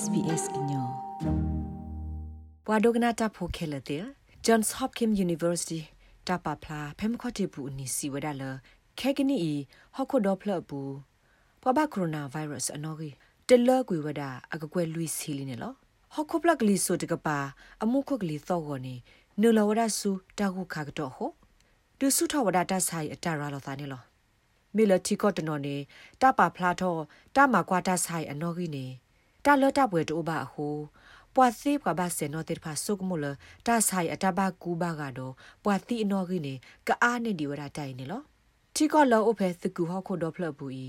SBS ညောပဝဒဂနာတာဖိုခဲလတဲ့ Johns Hopkins University တပါဖလာဖမ်ခတိပူနီစီဝဒါလခဲကနီဟော့ခိုဒေါပလပူပဘကိုရိုနာဗိုင်းရပ်စ်အနော်ကြီးတလကွေဝဒါအကကွယ်လွီစီလီနေလောဟော့ခိုပလကလီဆိုတကပါအမှုခုကလီသောကောနေနူလဝဒါဆူတာခုခါကတော့ဟောဒုစုထဝဒါတဆိုင်အတရာလောသားနေလောမီလတီကောတနော်နေတပါဖလာတော့တမကွာတဆိုင်အနော်ကြီးနေ တာလတာပွဲတိုးပါဟိုပွာစီကဘာစေနောတေဖာဆုကမလတာဆိုင်အတဘကူဘာကတော့ပွာတိအနော်ကြီးနေကအားနေဒီဝရတိုင်နေလောတီကောလောအဖဲသကူဟောခုတော့ဖလပူဤ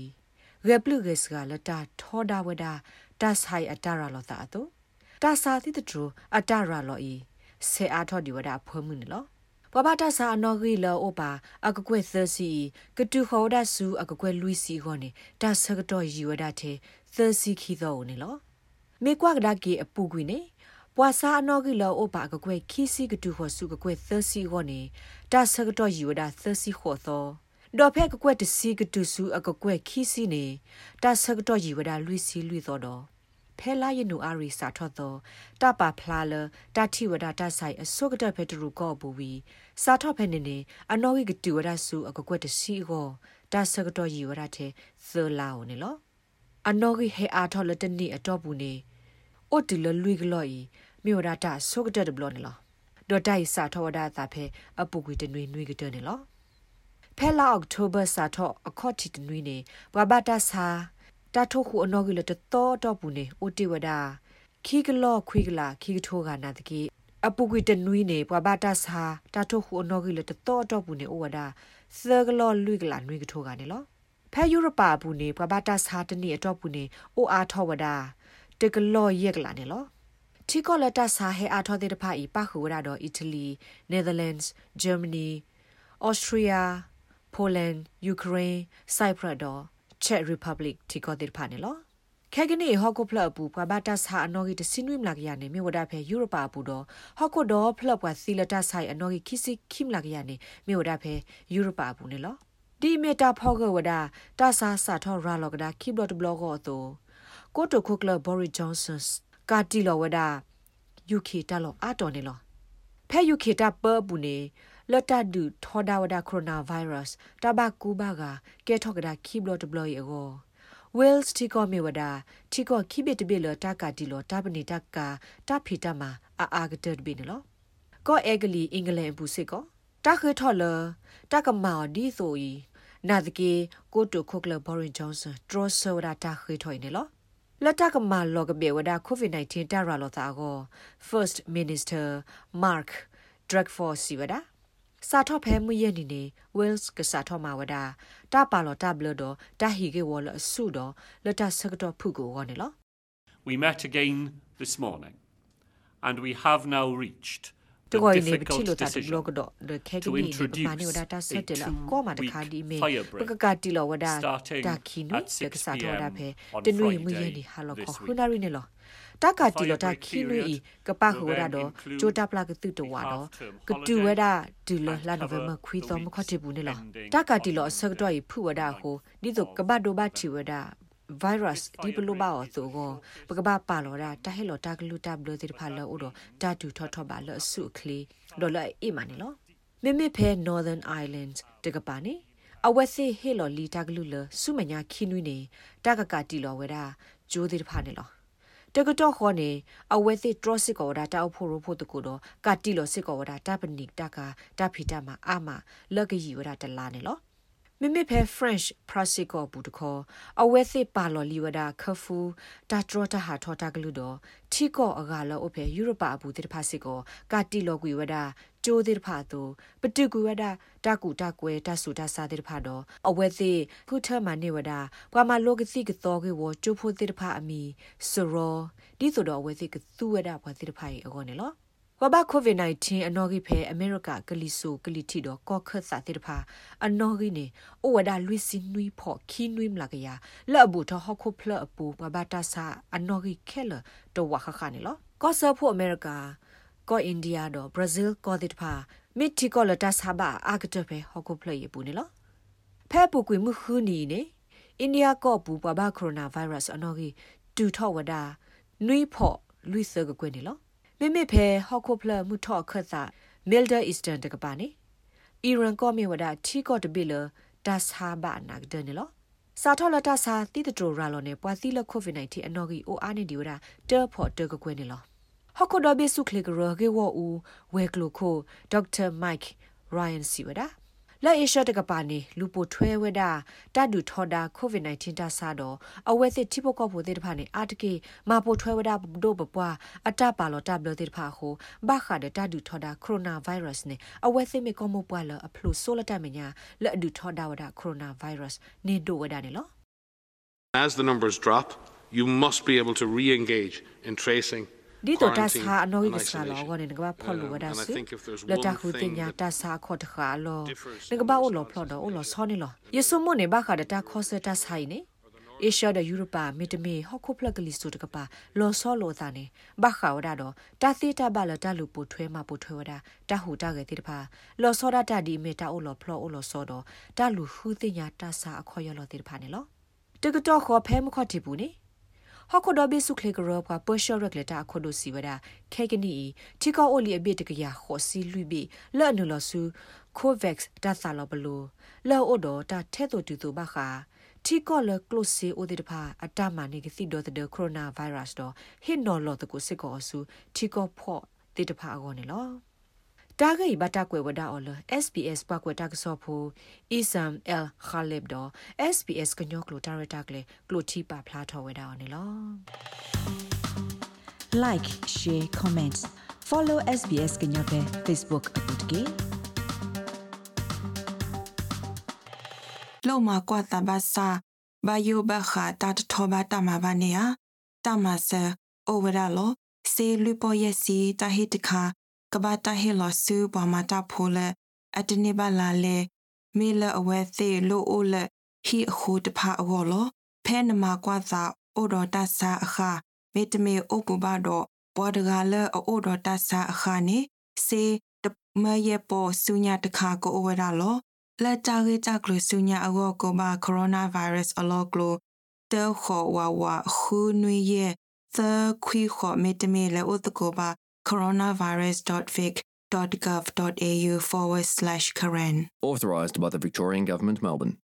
ရပလူဂက်စကလတာထောဒါဝဒါတာဆိုင်အတရာလောတာတော့တာစာတိတထရအတရာလောဤဆေအားထောဒီဝဒါဖွမှုနေလောပပတာစာအနော်ဂီလောအပါအကကွဲသစီကတူခေါ်ဒါဆူအကကွဲလူစီခေါနေတာဆကတော့ယူဝဒါတဲ့သစီခီတော့နေလော မေကွာကဒါကီအပူကွေနေပွာစာအနော်ဂီလောအပါကကွဲခီစီကတူခေါ်ဆူကကွဲသစီခေါနေတာဆကတော့ယူဝဒါသစီခေါ်သောဒေါ်ဖက်ကကွက်တစီကတူဆူအကကွက်ခီစီနေတာဆကတော့ယူဝဒါလူစီလူသောတော့ဖဲလာယနူအာရီစာထော့သောတပါဖလာလတတိဝဒတဆိုင်အစုကတဖက်တရူကောဘူဝီစာထော့ဖဲနေနေအနော်ဝိကတူဝဒဆူအကကွက်တစီကိုတဆကတော့ယီဝဒတဲ့သလာဝနေလောအနော်ဝိဟေအာထော့လတနီအတော့ဘူးနေ အိုတီလလွိကလော်ဤမြို့ရတာစုကတဘလောနေလောဒေါ်တိုင်စာထော့ဝဒတာဖဲအပူကွေတနွေနွေကတနေလောဖဲလာအောက်တိုဘာစာထော့အခေါ်တီတနွေနေဘဘတာစာတာထိုခုအနော်ကလတတော်တော့ဘူးနေအိုတီဝဒခီကလော့ခွေကလာခီကထိုးကနာတကေအပူကွေတနွီနေပွာဘာတာစာတာထိုခုအနော်ကလတတော်တော့ဘူးနေအိုဝဒသကလော့လွိကလာနွေကထိုးကနေလောဖဲယူရပါဘူးနေပွာဘာတာစာတနီအတော့ဘူးနေအိုအားထောဝဒ တကလော့ရက်ကလာနေလောတီကောလတာစာဟဲအားထောတဲ့တဖာဤပါခုဝရတော့အီတလီနယ်သာလန်စ်ဂျာမနီဩစတြေးလျပိုလန်ယူကရိန်းဆိုက်ပရပ်တော့ Czech Republic တီကောတိဖာနေလောခဲကနေဟော့ကိုဖလပ်ပူပွာဘတာစာအနော်ကြီးတစင်းဝိမလာကရနေမြေဝဒဖဲယူရိုပါပူတော့ဟော့ကိုတော့ဖလပ်ပွာစီလတာဆိုင်အနော်ကြီးခိစီခိမလာကရနေမြေဝဒဖဲယူရိုပါပူနေလောဒီမီတာဖောက်ကဝဒတာစာစာထောရာလောကဒါခိဘလတ်ဘလော့ကောတော့ ကိုတိုခုကလဘော်ရီဂျွန်ဆန်ကာတီလောဝဒ UK တလောအာတော်နေလောဖဲ UK တပပူနေလတ်တဒူထောဒါဝဒါကိုရိုနာဗိုင်းရပ်စ်တဘကူဘာကကဲထောက်ကဒါခိဘလတ်ဘလော့ယေကို Wales တီကောမေဝဒါတီကောခိဘစ်တဘီလတာကာတီလောတာပနီတကာတာဖီတမအာအာဂတဘီနလောကောအဲဂလီအင်္ဂလန်ဘူးစစ်ကောတာခေထော်လတာကမော်ဒီဆိုဤနာဒကေကိုတိုခိုကလဘော်ရင်ဂျွန်ဆန်ဒရောဆောဒါတာခေထော်နေလော လတ်တကမာလောကဘေဝဒါကိုဗစ် -19 တာရာလောတာကို First Minister Mark Drakeford စီဝဒါစာထော့ဖဲမှုရဲ့နေနေ Wales ကစာထော့မှာဝဒါတာပါလောတာဘလတော့တာဟီကေဝလအဆုတော့လတ်တဆကတော့ဖုကိုဝနေလော We met again this morning and we have now reached တကိုင်းနေပြီလို့တာဘလော့ကတော့ဒခဲကီနီပမာနေဝဒါတာဆက်တယ်လားကောမတခါဒီမေပကကတီလောဝဒါတာခီနုတကစားတော့ဒါဖဲတနွေမှုရဲ့နေဟာလောခေါခုနာရီနေလောတကတီလတာခီနွေဤကပဟိုရတော့ဂျိုတာပလာကတုတဝါတော့ကတူဝဒဒူလလာနိုဗမခွီသောမခတိဘူးနေလားတကတီလအစကတော့ဤဖူဝဒဟိုဒီတော့ကဘဒိုဘချီဝဒ virus ဒီပလိုပါအောသူကိုပကပပါလောတာတဟဲလောတာကလူတာဘလတိဖာလောဥတော့ဓာတူထောထောပါလောဆုခလီဒေါ်လာအိမနီလောမမေဖဲ Northern Islands တကပါနေအဝက်စီဟေလောလီတာကလူလဆုမညာခီနွိနေတကကတီလောဝဲတာဂျိုးတိဖာနေလောတကတော့ခေါ်နေအဝဲသိထရစစ်ကောဒါတောက်ဖို့ရဖို့တကူတော့ကတိလို့စစ်ကောဒါတပနိတကတဖီတမှာအာမလက်ကကြီးဝဒါတလာနေလို့ မိမိဖဲ French Prasico ဘူးတခေါ်အဝဲစစ်ပါလော်လီဝဒါခဖူတာထရတာဟာထောတာကလူတော့ထီကောအကလောအဖဲယူရိုပါဘူးတိဖာစစ်ကောကတိလောကွေဝဒါကျိုးတိဖာသူပတုကွေဝဒါတကူတကွဲတဆူတစာတိဖာတော့အဝဲစစ်ခုထမနေဝဒါပွာမလောကစီကတော့ကေဝကျိုးဖို့တိဖာအမီဆိုရောဒီဆိုတော့အဝဲစစ်ကသူဝဒါဘွာတိဖာရေအကောနေလော ဝဘကိုဗစ် -19 အနော်ကြီးဖဲအမေရိကကလီဆိုကလီတီတော့ကော့ခတ်စာတိတဖာအနော်ကြီးနေအိုဝဒါလွီစင်နွီဖော့ခီနွီမလာကရလော့ဘူထဟခုဖလအပူပဘတာစာအနော်ကြီးခဲလတော့ဝခခနေလောကော့ဆာဖို့အမေရိကကော့အိန္ဒိယတော့ဘရာဇီးကော့တိတဖာမစ်တီကောလတာဆာဘာအာဂတဖဲဟခုဖလရပူနေလောဖဲပူကွေမှုခူနီနေအိန္ဒိယကော့ပူပဘကိုရိုနာဗိုင်းရပ်စ်အနော်ကြီးတူထော့ဝဒါနွိဖော့လူစကကွနေလော မိမိဖဲဟော့ခိုဖလမှုထော့ခတ်သာမီလ်ဒါအီစတန်တကပါနေအီရန်ကောမီဝဒချီကော့တဘီလဒါဆာဘာနာကဒနေလောစာထောလတာစာတိတတိုရာလောနေပွာသီလကိုဗစ် -19 အနော်ဂီအိုအားနေဒီဝဒတေဖို့တေကကွနေလောဟော့ခိုဒဘီဆုခလေကရဂေဝူဝဲကလိုခိုဒေါက်တာမိုက်ရိုင်စီဝဒါ လက်အေရှတကပါနေလူပိုထွဲဝဲတာတတ်ဒူထော်ဒါကိုဗစ် -19 တဆာတော့အဝဲစစ်တိပကောဖို့တဲ့တဖာနေအာတကေမပိုထွဲဝဲတာဒို့ပပွားအတပါလောတဘလတဲ့တဖာဟိုဘာခါတဲ့တတ်ဒူထော်ဒါကိုရိုနာဗိုင်းရပ်စ်နေအဝဲစစ်မကောမပွားလအဖလို့ဆိုလတမညာလက်ဒူထော်ဒါဝဒါကိုရိုနာဗိုင်းရပ်စ်နေဒိုဝဲတာနေလော As the numbers drop, you must be able to re-engage in tracing ဒီတော့တဆာအနော်ကြီးဆာလောကနေငကဘာဖော်လို့ဝဒါစလက်တခုတင်ညာတဆာခေါ်တခါလောငကဘာအိုလောဖလော်တော့အိုလောဆောနေလောယေဆုမနေဘာခါဒတာခေါ်စတဆာိနေအေရှာဒယူရိုပါမီတမီဟော့ခုဖလကလီစတိုတကပါလောဆောလောသာနေဘာခါဝဒါတော့တာသီတာဘလတာလူပိုထွဲမပိုထွဲဝဒါတဟူတာခဲ့တိတဖာလောဆောဒတာဒီမီတာအိုလောဖလော်အိုလောဆောတော့တာလူဟူတင်ညာတဆာအခေါ်ရလောတိတဖာနေလောတကတော့ခေါ်ဖဲမခေါ်တိဘူးနေ ဟော်ကိုဒဘီဆုခလေကရောပါပရှောရက်လက်တာခိုဒိုစီဝဒခဲကနီတီကောအိုလီအဘစ်တကရခေါ်စီလူဘီလော့နူလဆူကိုဗက်စ်ဒါဆာလဘလိုလော်အိုဒတာထဲတိုတူတူဘာခာတီကောလကလိုစီအိုဒီတဖာအတမနီကစီဒိုတဲ့ကိုရိုနာဗိုင်းရပ်စ်တော့ဟင်နော်လော်တကိုစစ်ကောဆူတီကောဖော့တိတဖာအကောနေလော တာဂိဘတာကွယ်ဝဒါအော်လ SBS ပကွယ်တာကဆောဖိုအီဆမ်အယ်ခါလစ်ဒေါ် SBS ကညောကလိုတာရတာကလေကလိုတီပါဖလာထော်ဝဒါအော်နေလော like share comment follow SBS ကညောပဲ Facebook အပုတ်ကေလောမကွာတဘာစာဘာယိုဘခာတတ်ထောဘာတမဘာနေယတမဆာအိုဝရလောစေလူပေါ်ယစီတဟိတခါ ကဘာတဟေလောဆူဘမတာဖိုလအတနေပါလာလေမေလအဝဲသေးလိုအိုလဟီအခုတဖာအောလောဖဲနမကွာသာအိုတော်တဆာအခါမေတမေအိုပူဘာတော့ဘောဒဂါလအိုတော်တဆာအခါနေစေတမယေပေါ်ဆုညာတခါကိုအိုဝရလောလက်တာရေတာကလဆုညာအောကိုဘာကိုရိုနာဗိုင်းရပ်စ်အလောကလိုတဲခေါ်ဝါဝါခူနွေရဲ့သခွီခေါ်မေတမေလေဥတကိုဘာ coronavirus.vic.gov.au forward slash Karen. Authorised by the Victorian Government, Melbourne.